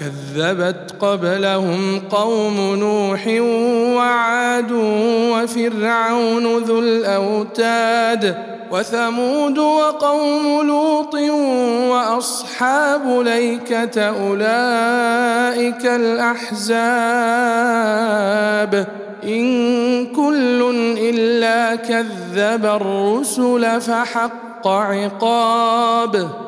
كذبت قبلهم قوم نوح وعاد وفرعون ذو الأوتاد وثمود وقوم لوط وأصحاب ليكة أولئك الأحزاب إن كل إلا كذب الرسل فحق عقاب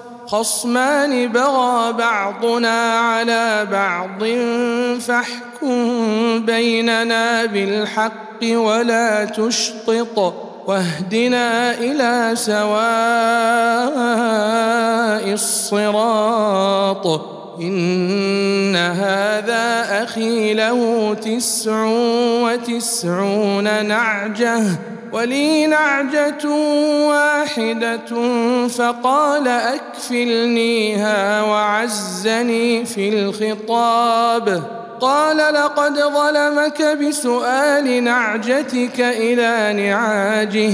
خصمان بغى بعضنا على بعض فاحكم بيننا بالحق ولا تشطط واهدنا إلى سواء الصراط إن هذا أخي له تسع وتسعون نعجة ولي نعجة واحدة فقال أكفلنيها وعزني في الخطاب. قال لقد ظلمك بسؤال نعجتك إلى نعاجه.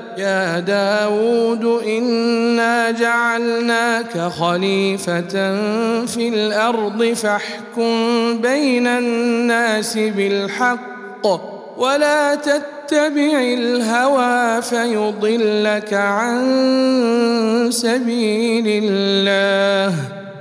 يا داود إنا جعلناك خليفة في الأرض فاحكم بين الناس بالحق ولا تتبع الهوى فيضلك عن سبيل الله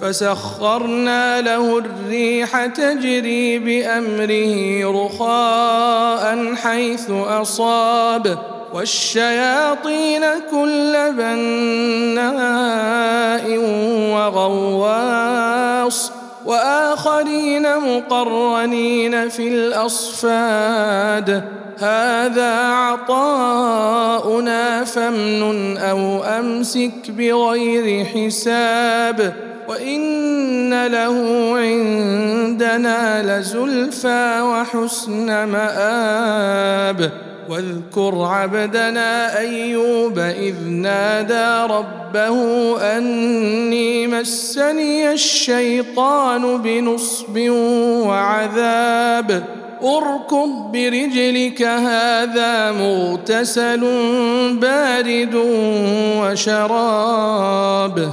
فسخرنا له الريح تجري بأمره رخاء حيث أصاب والشياطين كل بناء وغواص وآخرين مقرنين في الأصفاد. هذا عطاؤنا فامنن أو أمسك بغير حساب. وان له عندنا لزلفى وحسن مآب واذكر عبدنا ايوب اذ نادى ربه اني مسني الشيطان بنصب وعذاب اركض برجلك هذا مغتسل بارد وشراب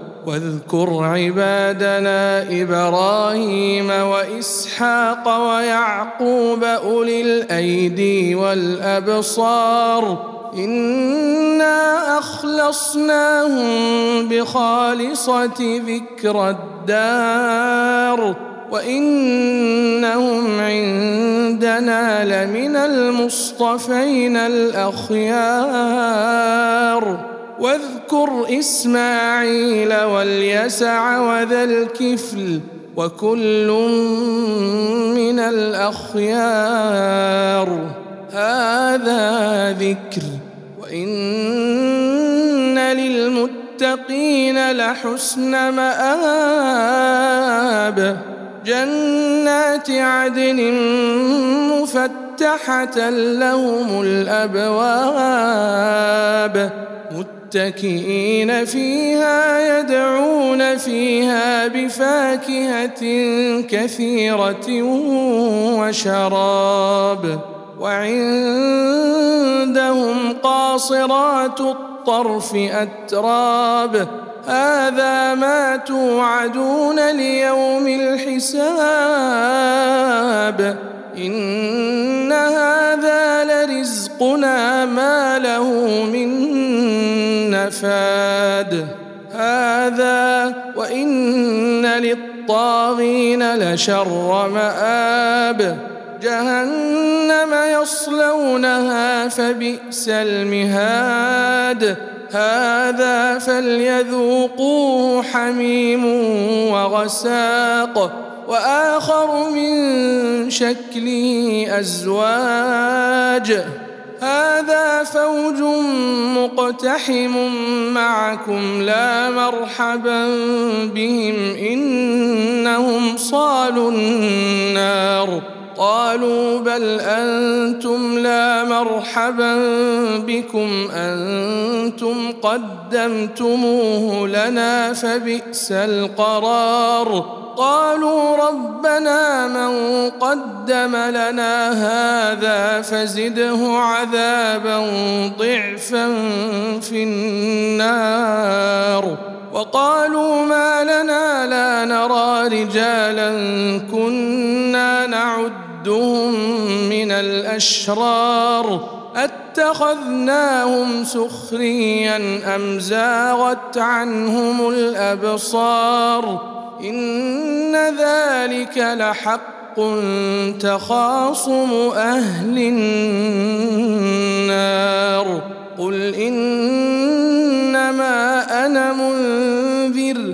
واذكر عبادنا إبراهيم وإسحاق ويعقوب أولي الأيدي والأبصار إنا أخلصناهم بخالصة ذكر الدار وإنهم عندنا لمن المصطفين الأخيار واذكر إسماعيل واليسع وذا الكفل وكل من الأخيار. هذا ذكر وإن للمتقين لحسن مآب. جنات عدن مفتحة لهم الأبواب. متكئين فيها يدعون فيها بفاكهة كثيرة وشراب. وعندهم قاصرات الطرف أتراب. هذا ما توعدون ليوم الحساب. إن هذا لرزقنا ما له من نفاد هذا وإن للطاغين لشر مآب جهنم يصلونها فبئس المهاد هذا فليذوقوه حميم وغساق وآخر من شكله أزواج هذا فوج مقتحم معكم لا مرحبا بهم إنهم صالوا النار. قالوا بل أنتم لا مرحبا بكم أنتم قدمتموه لنا فبئس القرار. قالوا ربنا من قدم لنا هذا فزده عذابا ضعفا في النار. وقالوا ما لنا لا نرى رجالا كنا نعدهم من الأشرار أتخذناهم سخريا أم زاغت عنهم الأبصار؟ إن ذلك لحق تخاصم أهل النار. قل إنما أنا منذر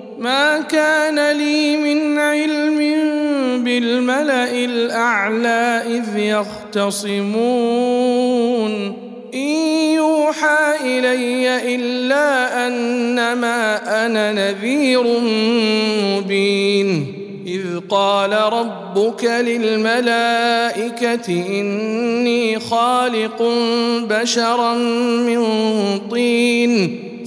ما كان لي من علم بالملأ الأعلى إذ يختصمون. إن يوحى إلي إلا أنما أنا نذير مبين. إذ قال ربك للملائكة إني خالق بشرا من طين.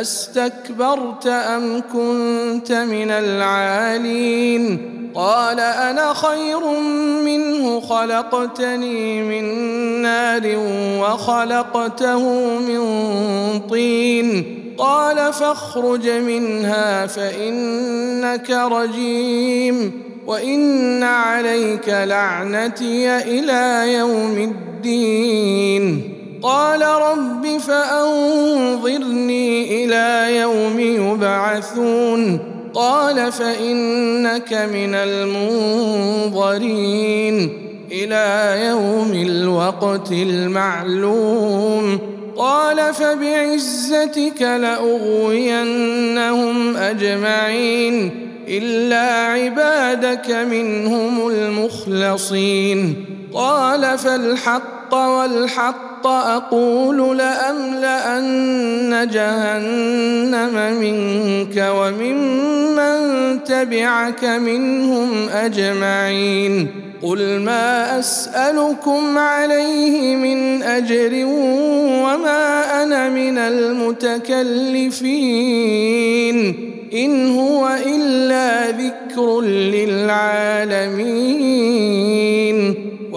أستكبرت أم كنت من العالين؟ قال أنا خير منه خلقتني من نار وخلقته من طين. قال فاخرج منها فإنك رجيم وإن عليك لعنتي إلى يوم الدين. قال رب فأنظرني إلى يوم يبعثون. قال فإنك من المنظرين إلى يوم الوقت المعلوم. قال فبعزتك لأغوينهم أجمعين إلا عبادك منهم المخلصين. قال فالحق والحق أقول لأملأن جهنم منك وممن تبعك منهم أجمعين قل ما أسألكم عليه من أجر وما أنا من المتكلفين إن هو إلا ذكر للعالمين